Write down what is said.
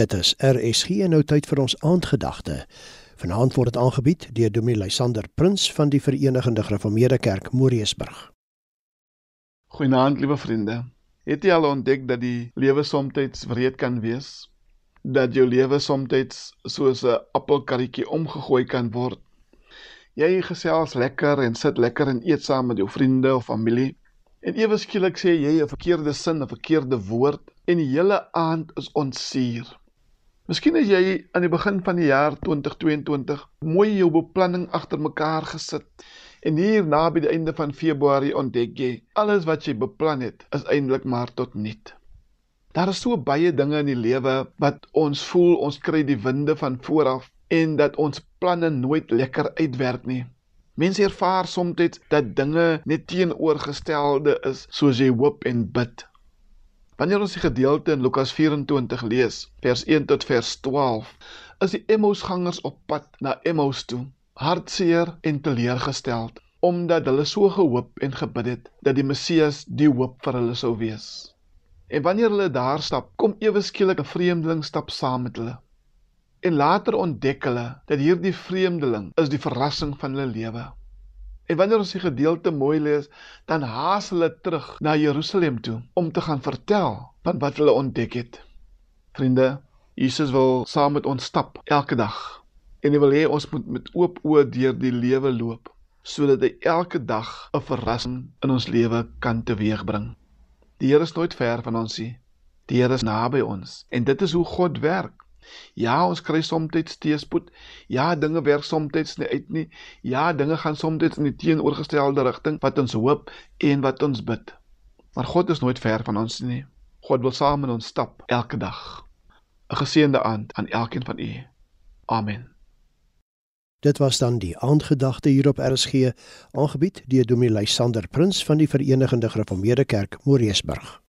Dit is RSG nou tyd vir ons aandgedagte. Vanaand word dit aangebied deur Dominee Lysander Prins van die Verenigde Gereformeerde Kerk Moriesburg. Goeienaand liewe vriende. Het jy al ontdek dat die lewe soms wreed kan wees? Dat jou lewe soms soos 'n appelkarretjie omgegooi kan word? Jy gesels lekker en sit lekker en eet saam met jou vriende of familie. En ewe skielik sê jy 'n verkeerde sin, 'n verkeerde woord en die hele aand is ontsuur. Miskien as jy aan die begin van die jaar 2022 mooi jou beplanning agter mekaar gesit en hier naby die einde van Februarie ontdek jy alles wat jy beplan het is eintlik maar tot niet. Daar is so baie dinge in die lewe wat ons voel ons kry die winde van vooraf en dat ons planne nooit lekker uitwerk nie. Mense ervaar soms dat dinge net teenoorgestelde is soos jy hoop en bid. Wanneer ons die gedeelte in Lukas 24 lees, vers 1 tot vers 12, is die Emmausgangers op pad na Emmaus toe, hartseer en teleurgesteld, omdat hulle so gehoop en gebid het dat die Messias die hoop vir hulle sou wees. En wanneer hulle daar stap, kom ewe skielik 'n vreemdeling stap saam met hulle. En later ontdek hulle dat hierdie vreemdeling is die verrassing van hulle lewe. En wanneer ons die gedeelte mooi lees, dan haas hulle terug na Jerusalem toe om te gaan vertel van wat hulle ontdek het. Vriende, Jesus wil saam met ons stap elke dag. En hy wil hê ons moet met oop oë deur die lewe loop sodat hy elke dag 'n verrassing in ons lewe kan teweegbring. Die Here is nooit ver van ons nie. Die Here is naby ons en dit is hoe God werk. Ja, ons kry soms teëspoed. Ja, dinge werk soms nie uit nie. Ja, dinge gaan soms in die teenoorgestelde rigting wat ons hoop en wat ons bid. Maar God is nooit ver van ons nie. God wil saam met ons stap elke dag. 'n Geseënde aand aan elkeen van u. Amen. Dit was dan die aandgedagte hier op RSG, aangebied deur Dominee Lysander Prins van die Verenigde Gereformeerde Kerk Moriesburg.